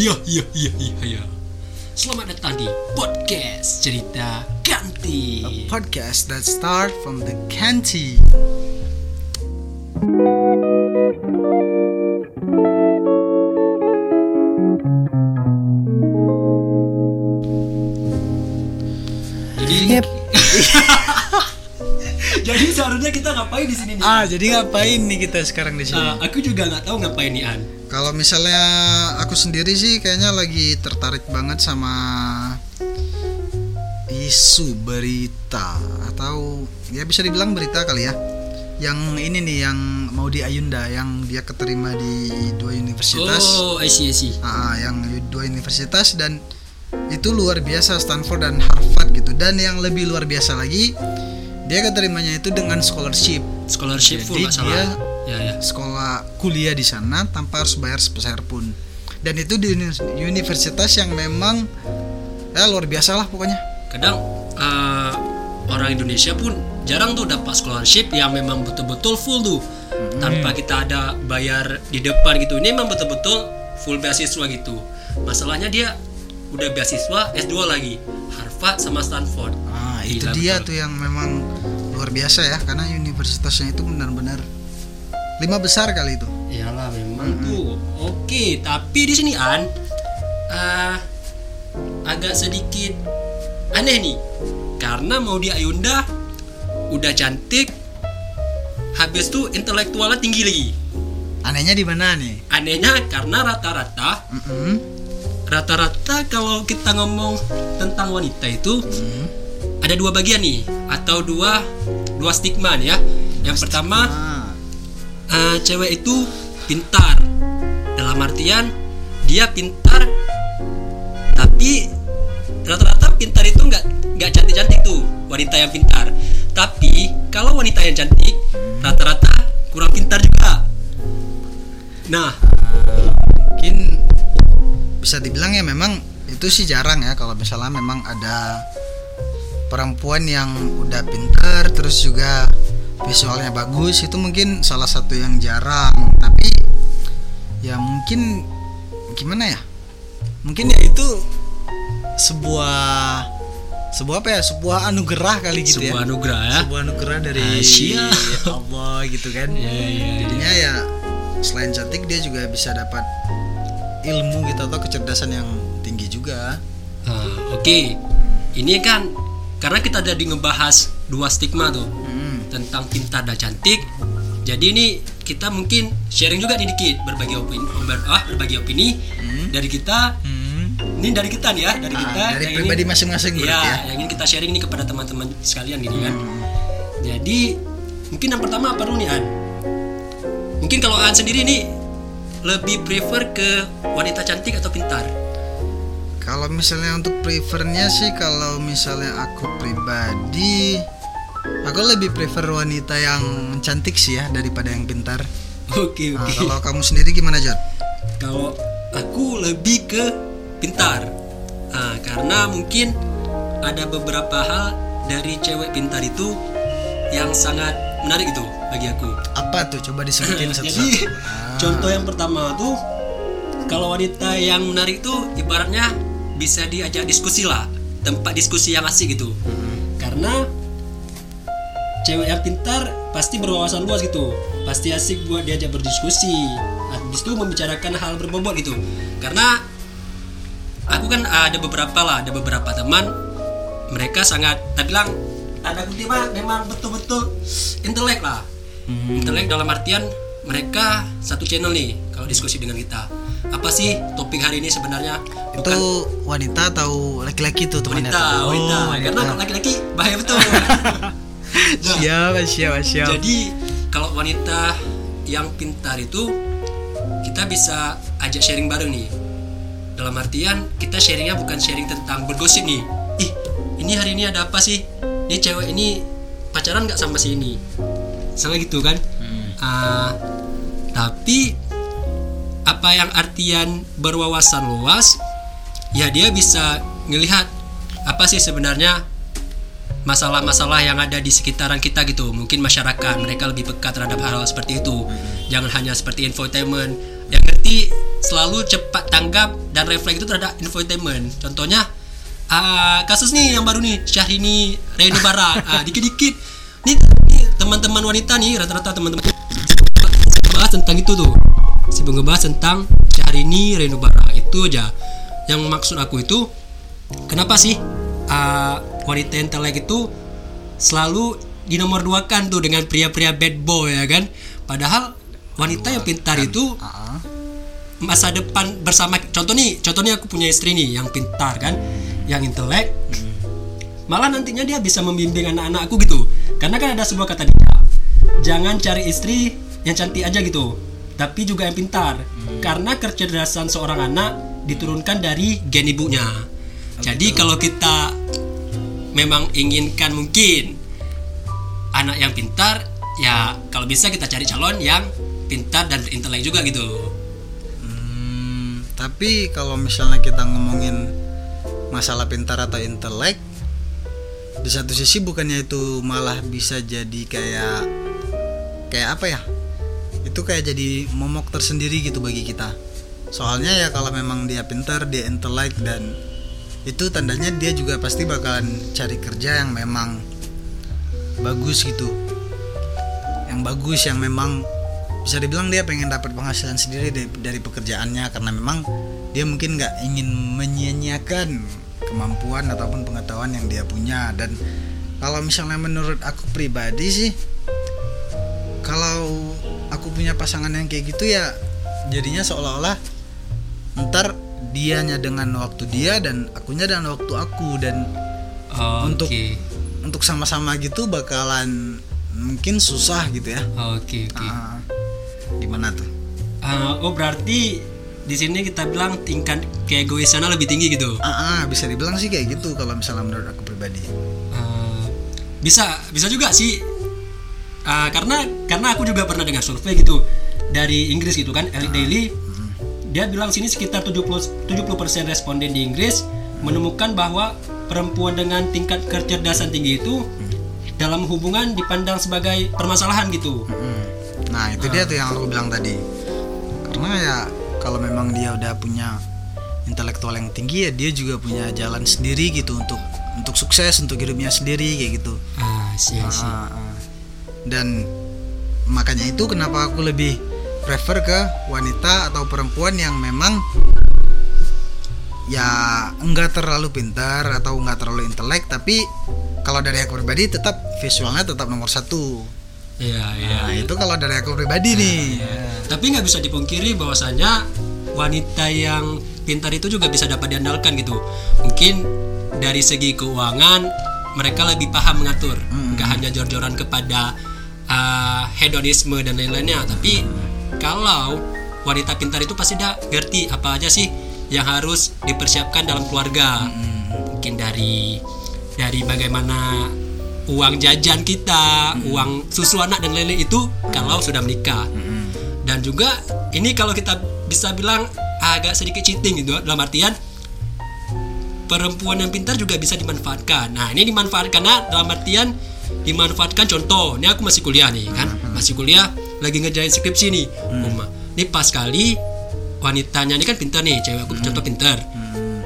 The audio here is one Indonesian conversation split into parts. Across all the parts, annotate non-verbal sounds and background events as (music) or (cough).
Iya, iya, iya, iya, iya. Selamat datang di podcast cerita ganti. podcast that start from the canteen. Jadi, (laughs) jadi seharusnya kita ngapain di sini nih? Ah, jadi ngapain nih kita sekarang di sini? Ah, aku juga nggak tahu ngapain nih An. Kalau misalnya aku sendiri sih kayaknya lagi tertarik banget sama isu berita atau ya bisa dibilang berita kali ya. Yang ini nih yang mau di Ayunda yang dia keterima di dua universitas. Oh, I see, I see. Ah, yang dua universitas dan itu luar biasa Stanford dan Harvard gitu. Dan yang lebih luar biasa lagi dia keterimanya itu dengan scholarship. Scholarship full Jadi salah. dia- Ya, ya. sekolah kuliah di sana tanpa harus bayar sebesar pun dan itu di uni- universitas yang memang ya luar biasa lah pokoknya Kadang eh, orang Indonesia pun jarang tuh dapat scholarship yang memang betul-betul full tuh. Tanpa kita ada bayar di depan gitu. Ini memang betul-betul full beasiswa gitu. Masalahnya dia udah beasiswa S2 lagi. Harvard sama Stanford. ah itu Gila, dia betul. tuh yang memang luar biasa ya karena universitasnya itu benar-benar lima besar kali itu Iyalah memang tuh. Oke, tapi di sini An eh, agak sedikit aneh nih. Karena mau di Ayunda udah cantik habis tuh intelektualnya tinggi lagi. anehnya di mana nih Anehnya karena rata-rata Mm-mm. rata-rata kalau kita ngomong tentang wanita itu Mm. ada dua bagian nih atau dua dua stigma nih ya. Yang pertama Eh, cewek itu pintar. Dalam artian dia pintar tapi rata-rata pintar itu nggak nggak cantik-cantik tuh wanita yang pintar. Tapi kalau wanita yang cantik rata-rata kurang pintar juga. Nah mungkin bisa dibilang ya memang itu sih jarang ya kalau misalnya memang ada perempuan yang udah pinter terus juga visualnya bagus itu mungkin salah satu yang jarang. Tapi ya mungkin gimana ya? Mungkin ya itu sebuah sebuah apa ya? Sebuah anugerah kali gitu sebuah ya anugerah ya. Sebuah anugerah dari siap. (laughs) Allah gitu kan. Ya, ya, ya. jadinya ya selain cantik dia juga bisa dapat ilmu gitu atau kecerdasan yang tinggi juga. Ah, oke. Ini kan karena kita tadi ngebahas dua stigma tuh. Hmm. Tentang pintar dan cantik. Jadi ini kita mungkin sharing juga nih dikit berbagi opini ber- ah, berbagi opini dari kita. Ini dari kita nih ya dari Ah, kita. dari yang pribadi ini- masing-masing ya, ya. yang ini kita sharing nih kepada teman-teman sekalian gini kan. Hmm. jadi mungkin yang pertama apa dulu nih An. Mungkin kalau An sendiri nih lebih prefer ke wanita cantik atau pintar? Kalau misalnya untuk prefernya sih kalau misalnya aku pribadi aku lebih prefer wanita yang cantik sih ya daripada yang pintar. oke Nah, oke kalau kamu sendiri gimana John? Kalau aku lebih ke pintar, Ah, karena mungkin ada beberapa hal dari cewek pintar itu yang sangat menarik itu bagi aku. Apa tuh? Coba disebutin (laughs) Jadi satu-satu. (laughs) Ah, contoh yang pertama tuh kalau wanita yang menarik tuh ibaratnya bisa diajak diskusi lah, tempat diskusi yang asik gitu. Karena cewek yang pintar pasti berwawasan luas gitu, pasti asik buat diajak berdiskusi. Habis itu membicarakan hal berbobot gitu. Karena aku kan ada beberapa lah, ada beberapa teman. Mereka sangat, tak bilang tanda kutip mah memang betul-betul intelek lah. Intelek dalam artian mereka satu channel nih kalau diskusi dengan kita. Apa sih topik hari ini sebenarnya? Itu bukan. wanita atau laki-laki tuh temannya wanita tuh? Oh, wanita karena wanita. laki-laki bahaya betul (laughs) (laughs) Nah, Siap, siap, siap. jadi kalau wanita yang pintar itu kita bisa ajak sharing bareng nih. Dalam artian kita sharingnya bukan sharing tentang bergosip nih. Ih ini hari ini ada apa sih? Ini cewek ini pacaran nggak sama si ini? Sama gitu kan? Ah, tapi apa yang artian berwawasan luas ya dia bisa ngelihat apa sih sebenarnya masalah-masalah yang ada di sekitaran kita gitu mungkin masyarakat mereka lebih peka terhadap hal-hal seperti itu jangan hanya seperti infotainment yang ngerti selalu cepat tanggap dan refleks itu terhadap infotainment. Contohnya ah, kasus nih yang baru nih Syahrini Reno Bara. Ah, dikit-dikit nih, teman-teman wanita nih rata-rata teman-teman bahas tentang itu tuh. Si ngebahas tentang Syahrini Reno Bara itu aja. Yang maksud aku itu kenapa sih ah, wanita intelek itu selalu di nomor dua kan tuh dengan pria-pria bad boy ya kan? Padahal wanita yang pintar itu Ah, ah. masa depan bersama contoh nih contoh nih aku punya istri nih yang pintar kan? Yang intelek. Malah nantinya dia bisa membimbing anak-anakku gitu. Karena kan ada sebuah kata dia jangan cari istri yang cantik aja gitu. Tapi juga yang pintar. Karena kecerdasan seorang anak diturunkan dari gen ibunya. Jadi kalau kita memang inginkan mungkin. Anak yang pintar ya kalau bisa kita cari calon yang pintar dan intelek juga gitu. Hmm, tapi kalau misalnya kita ngomongin masalah pintar atau intelek di satu sisi bukannya itu malah bisa jadi kayak kayak apa ya? Itu kayak jadi momok tersendiri gitu bagi kita. Soalnya ya kalau memang dia pintar dia intelek dan itu tandanya dia juga pasti bakalan cari kerja yang memang bagus gitu. Yang bagus yang memang bisa dibilang dia pengen dapat penghasilan sendiri dari, dari pekerjaannya. Karena memang dia mungkin nggak ingin menyia-nyiakan kemampuan ataupun pengetahuan yang dia punya. Dan kalau misalnya menurut aku pribadi sih kalau aku punya pasangan yang kayak gitu ya jadinya seolah-olah ntar dianya dengan waktu dia dan akunya dengan waktu aku dan Untuk- Oke. untuk sama-sama gitu bakalan mungkin susah gitu ya Oke, oke. Ah, gimana tuh Ah, oh berarti di sini kita bilang tingkat keegoisannya lebih tinggi gitu. ah, ah, bisa dibilang sih kayak gitu kalau misalnya menurut aku pribadi Ah, bisa, bisa juga sih. Ah, karena karena aku juga pernah dengar survei gitu dari Inggris gitu kan, Elite Daily. Dia bilang sini sekitar 70 70% responden di Inggris menemukan bahwa perempuan dengan tingkat kecerdasan tinggi itu dalam hubungan dipandang sebagai permasalahan gitu. Mm. nah itu dia tuh yang aku bilang tadi karena ya kalau memang dia udah punya intelektual yang tinggi ya dia juga punya jalan sendiri gitu untuk untuk sukses untuk hidupnya sendiri kayak gitu Ah, sih, sih. Ah, ah. dan makanya itu kenapa aku lebih prefer ke wanita atau perempuan yang memang ya enggak terlalu pintar atau enggak terlalu intelek tapi kalau dari aku pribadi tetap visualnya tetap nomor satu Iya, iya. nah itu kalau dari aku pribadi nih Tapi nggak bisa dipungkiri bahwasanya wanita yang pintar itu juga bisa dapat diandalkan gitu. Mungkin dari segi keuangan mereka lebih paham mengatur, nggak hanya jor-joran kepada uh, hedonisme dan lain-lainnya. Tapi kalau wanita pintar itu pasti dah ngerti apa aja sih yang harus dipersiapkan dalam keluarga. Mungkin dari dari bagaimana uang jajan kita, uang susu anak dan lain-lain itu kalau sudah menikah. Dan juga ini kalau kita bisa bilang agak sedikit cheating gitu dalam artian perempuan yang pintar juga bisa dimanfaatkan. Nah ini dimanfaatkan nah, dalam artian dimanfaatkan contoh ini aku masih kuliah nih kan? Masih kuliah lagi ngerjain skripsi nih. Uma ini pas kali wanitanya ini kan pintar nih cewek aku contoh pintar.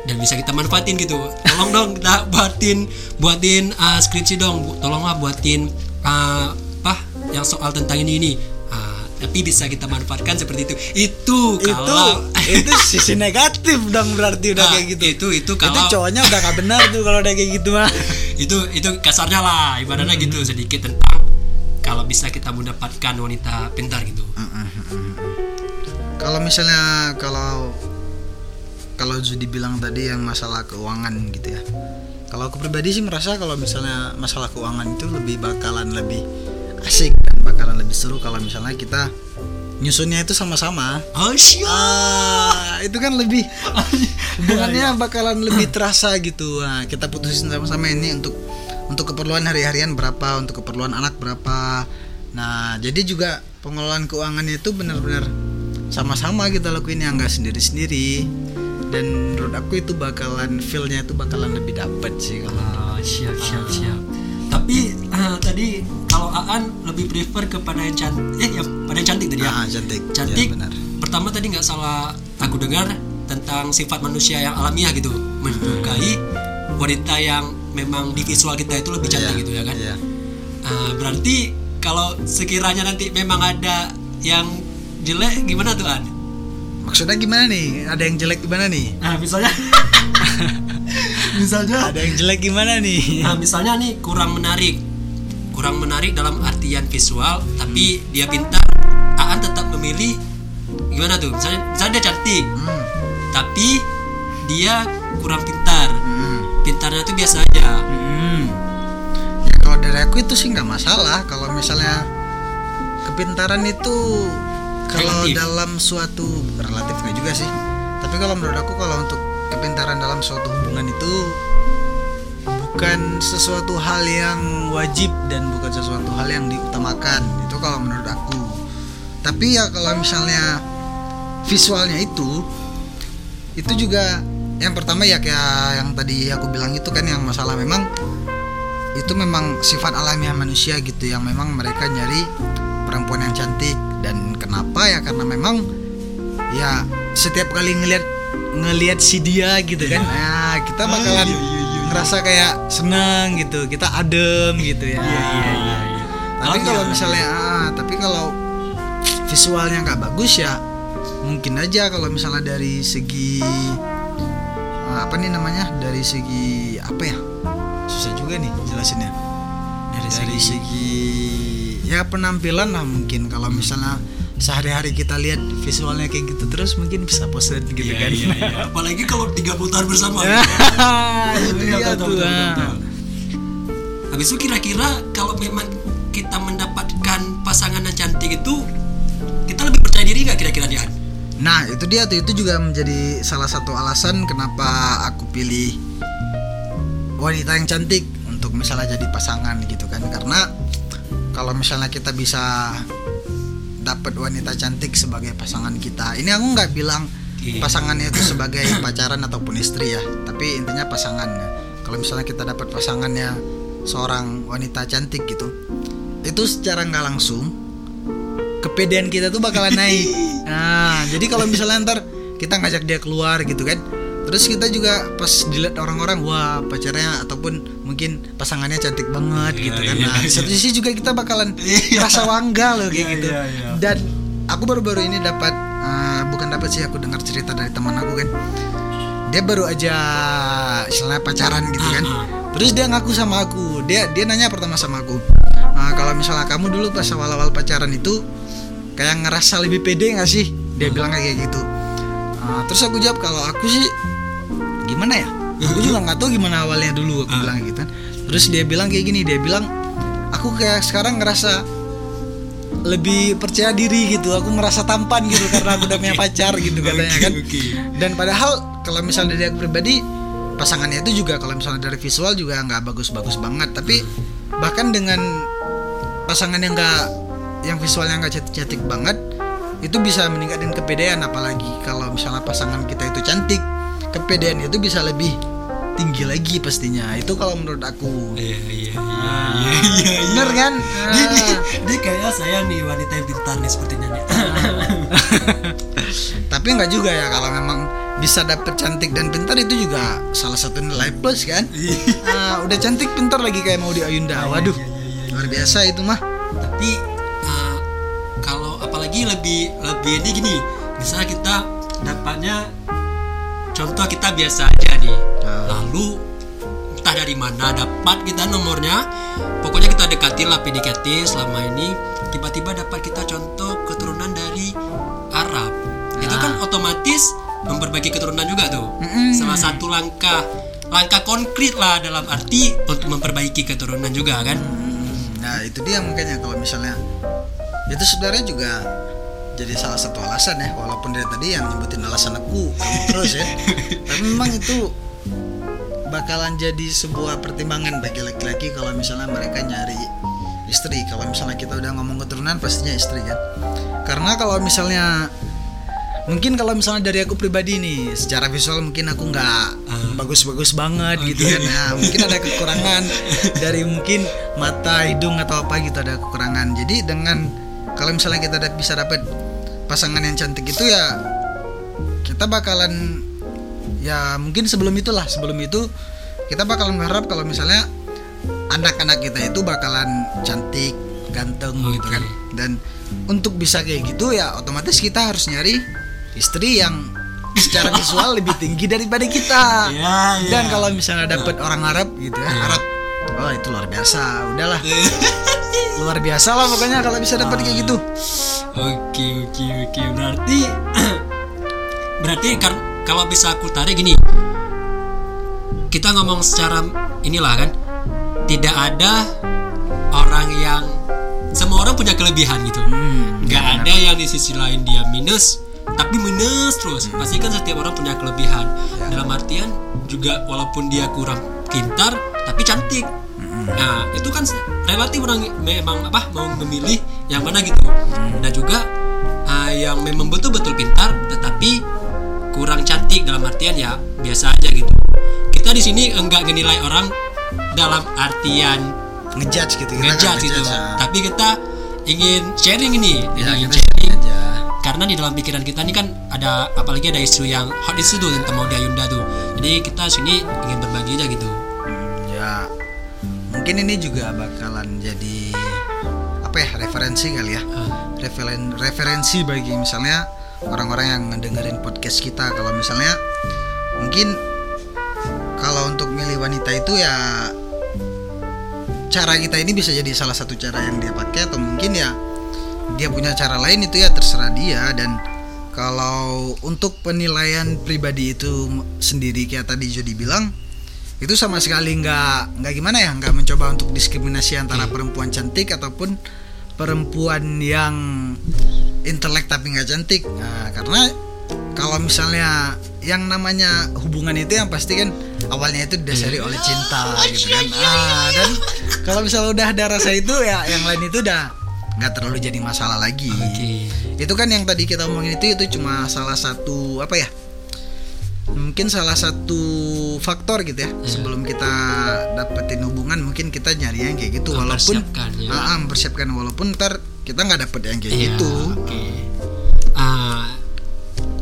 Dan bisa kita manfaatin gitu. Tolong dong kita (laughs) buatin buatin uh, skripsi dong. Bu- tolonglah buatin uh, apa yang soal tentang ini ini. Ah, tapi bisa kita manfaatkan seperti itu. Itu kalau itu itu sisi (laughs) negatif dong berarti udah Ah, kayak gitu. itu itu itu kalau cowoknya udah gak benar tuh kalau udah kayak gitu mah (laughs) itu itu kasarnya lah ibaratnya gitu sedikit tentang kalau bisa kita mendapatkan wanita pintar gitu. Kalau misalnya kalau kalau Zudi bilang tadi yang masalah keuangan gitu ya. Kalau aku pribadi sih merasa kalau misalnya masalah keuangan itu lebih bakalan lebih asik dan bakalan lebih seru kalau misalnya kita nyusunnya itu sama-sama. Oh ah itu kan lebih (laughs) hubungannya bakalan lebih terasa gitu. Nah, kita putusin sama-sama ini untuk untuk keperluan hari-harian berapa untuk keperluan anak berapa. Nah jadi juga pengelolaan keuangannya itu benar-benar sama-sama kita lakuin yang enggak sendiri-sendiri. Dan menurut aku itu bakalan feelnya itu bakalan lebih dapet sih kalau Ah, siap siap siap. Tapi ah, tadi kalau Aan lebih prefer kepada yang cantik eh ya pada yang cantik tadi ya? Ah cantik. Cantik. Ya, benar. Pertama tadi nggak salah aku dengar tentang sifat manusia yang alamiah gitu. Menyukai wanita yang memang di visual kita itu lebih cantik Iya, gitu ya kan? iya. Ah, berarti kalau sekiranya nanti memang ada yang jelek gimana tuh an? Maksudnya gimana nih? Ada yang jelek gimana nih? Nah (laughs) misalnya. (laughs) Misalnya? Ada yang jelek gimana nih? Nah, misalnya nih kurang menarik. Kurang menarik dalam artian visual, tapi dia pintar, Aan tetap memilih gimana tuh? Misalnya, misalnya dia cantik, Hmm, tapi dia kurang pintar. hmm, Pintarnya tuh biasa aja. hmm. ya kalau dari aku itu sih nggak masalah kalau misalnya kepintaran itu kalau Relatif. dalam suatu relatif nggak juga sih tapi kalau menurut aku kalau untuk kepintaran dalam suatu hubungan itu bukan sesuatu hal yang wajib dan bukan sesuatu hal yang diutamakan itu kalau menurut aku tapi ya kalau misalnya visualnya itu itu juga yang pertama ya kayak yang tadi aku bilang itu kan yang masalah. Memang itu memang sifat alamiah manusia gitu yang memang mereka nyari perempuan yang cantik. Dan kenapa ya? Karena memang ya setiap kali ngelihat ngelihat si dia gitu kan nah kita bakalan ngerasa kayak senang gitu kita adem gitu ya. Tapi Oh, kalau iya. misalnya ah, tapi kalau visualnya nggak bagus ya mungkin aja kalau misalnya dari segi ah, apa nih namanya dari segi apa ya susah juga nih jelasinnya Dari dari segi- segi ya penampilan lah mungkin kalau misalnya sehari-hari kita lihat visualnya kayak gitu terus mungkin bisa bosan gitu Iya, kan iya, iya. (laughs) Apalagi kalau tiga putaran bersama. Ya, itu Iya, tuh. Habis itu kira-kira kalau memang kita mendapatkan pasangan yang cantik itu kita lebih percaya diri nggak kira-kira dia? Nah itu dia tuh itu juga menjadi salah satu alasan kenapa aku pilih wanita yang cantik untuk misalnya jadi pasangan gitu kan. Karena kalau misalnya kita bisa dapat wanita cantik sebagai pasangan kita ini aku nggak bilang Oke. pasangannya itu (coughs) sebagai pacaran ataupun istri ya tapi intinya pasangan. Kalau misalnya kita dapat pasangannya seorang wanita cantik gitu itu secara nggak langsung kepedean kita tuh bakalan naik (laughs) nah jadi kalau misalnya ntar kita ngajak dia keluar gitu kan terus kita juga pas dilihat orang-orang wah pacarnya ataupun mungkin pasangannya cantik banget Iya, gitu kan. iya, nah di satu sisi juga kita bakalan Iya. rasa bangga loh kayak Iya, gitu. dan aku baru-baru ini dapat eh, bukan dapat sih aku dengar cerita dari teman aku kan. Dia baru aja istilahnya pacaran gitu kan. Ah, ah. terus dia ngaku sama aku. Dia dia nanya pertama sama aku "Ah, kalau misalnya kamu dulu pas awal-awal pacaran itu kayak ngerasa lebih pede nggak sih? Dia bilang kayak gitu. Ah, terus aku jawab kalau aku sih gimana ya? Aku juga nggak tahu gimana awalnya dulu aku Ah. bilang gitu kan. Terus dia bilang kayak gini dia bilang aku kayak sekarang ngerasa lebih percaya diri gitu. Aku merasa tampan gitu karena aku udah punya (laughs) pacar gitu katanya kan. dan padahal kalau misalnya dari aku pribadi pasangannya itu juga kalau misalnya dari visual juga nggak bagus-bagus banget. Tapi bahkan dengan pasangan yang nggak yang visualnya nggak cantik-cantik banget itu bisa meningkatin kepedean apalagi kalau misalnya pasangan kita itu cantik kepedean itu bisa lebih tinggi lagi pastinya itu kalau menurut aku Iya iya iya Ah. iya iya. iya. bener kan Dia, dia, Ah. dia kayaknya saya nih wanita yang pintar nih sepertinya nih. (laughs) tapi nggak juga ya kalau memang bisa dapet cantik dan pintar itu juga salah satu nilai plus kan Ah, udah cantik pintar lagi kayak mau di Ayunda waduh Iya, iya, iya, iya. luar biasa itu mah Tapi apalagi lebih lebih ini gini, misalnya kita dapatnya contoh kita biasa aja nih. Ah. Lalu entah dari mana dapat kita nomornya, pokoknya kita dekatin lah PDKT selama ini tiba-tiba dapat kita contoh keturunan dari Arab. Itu Ah. kan otomatis memperbaiki keturunan juga tuh. Mm-mm. Salah satu langkah langkah konkret lah dalam arti untuk memperbaiki keturunan juga kan. nah itu dia makanya kalau misalnya itu sebenarnya juga jadi salah satu alasan ya walaupun dari tadi yang nyebutin alasan aku kamu terus ya. (laughs) Tapi memang itu bakalan jadi sebuah pertimbangan bagi laki-laki kalau misalnya mereka nyari istri. Kalau misalnya kita udah ngomong keturunan pastinya istri kan. Karena kalau misalnya mungkin kalau misalnya dari aku pribadi nih secara visual mungkin aku nggak Ah. bagus-bagus banget gitu Oke. kan. Nah, mungkin ada kekurangan (laughs) dari mungkin mata hidung atau apa gitu ada kekurangan. Jadi dengan kalau misalnya kita bisa dapat pasangan yang cantik itu ya kita bakalan ya mungkin sebelum itulah sebelum itu kita bakalan berharap kalau misalnya anak-anak kita itu bakalan cantik ganteng gitu kan. Dan untuk bisa kayak gitu ya otomatis kita harus nyari istri yang secara (laughs) visual lebih tinggi daripada kita. Ya, ya. dan kalau misalnya dapet orang Arab gitu ya Arab oh itu luar biasa. Udahlah. Luar biasa lah pokoknya kalau bisa dapet kayak gitu. Oke oke oke. Berarti (clears throat) berarti kar- kalau bisa aku tarik gini. Kita ngomong secara inilah kan. Tidak ada orang yang semua orang punya kelebihan gitu. Hmm, nggak ada yang di sisi lain dia minus tapi minus terus. Pasti kan setiap orang punya kelebihan. Dalam artian juga walaupun dia kurang pintar tapi cantik nah itu kan relatif orang memang apa mau memilih yang mana gitu. Dan juga ah, yang memang betul-betul pintar tetapi kurang cantik dalam artian ya biasa aja gitu. Kita di sini enggak menilai orang dalam artian ngejudge gitu ngejudge gitu. ngejudge, ya. tapi kita ingin sharing ini Ya, ingin sharing. aja. Karena di dalam pikiran kita ini kan ada apalagi ada isu yang hot isu tuh tentang Maudy Ayunda tuh. Jadi kita sini ingin berbagi aja gitu mungkin ini juga bakalan jadi apa ya referensi kali ya. Ah, referen referensi bagi misalnya orang-orang yang ngedengerin podcast kita. Kalau misalnya mungkin kalau untuk milih wanita itu ya cara kita ini bisa jadi salah satu cara yang dia pakai atau mungkin ya dia punya cara lain itu ya terserah dia. Dan kalau untuk penilaian pribadi itu sendiri kayak tadi Jody bilang itu sama sekali nggak nggak gimana ya? Nggak mencoba untuk diskriminasi antara perempuan cantik ataupun perempuan yang intelek tapi nggak cantik. Nah, karena kalau misalnya yang namanya hubungan itu yang pasti kan awalnya itu didasari oleh cinta gitu kan? ah dan kalau misalnya udah ada rasa itu ya yang lain itu udah nggak terlalu jadi masalah lagi. Oke. Itu kan yang tadi kita omongin itu itu cuma salah satu apa ya mungkin salah satu faktor gitu ya sebelum kita dapetin hubungan mungkin kita nyari yang kayak gitu. Walaupun ya. Ah, mempersiapkan. Walaupun ntar kita nggak dapet yang kayak Iya, gitu. oke. Ah,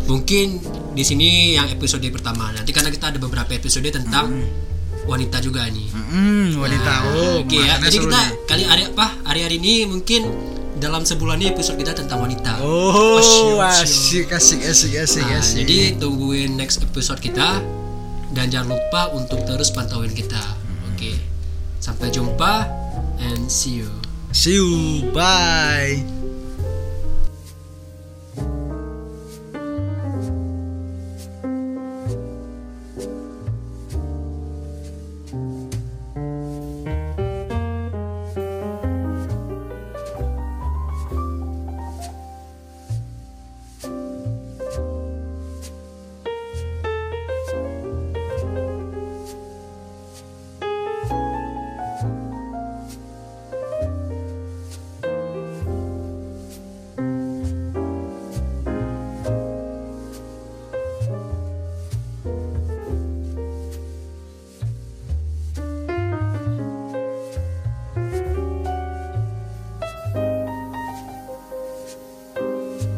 mungkin di sini yang episode pertama. Nanti karena kita ada beberapa episode tentang wanita juga nih. Hmm, wanita. Oh oke ya. makanya jadi kita nih. kali hari apa? Hari-hari ini mungkin dalam sebulan ini episode kita tentang wanita. Oh siap, asik asik asik asik Nah, asik. jadi tungguin next episode kita. Dan jangan lupa untuk terus pantauin kita. Oke. Sampai jumpa and see you. see you. Bye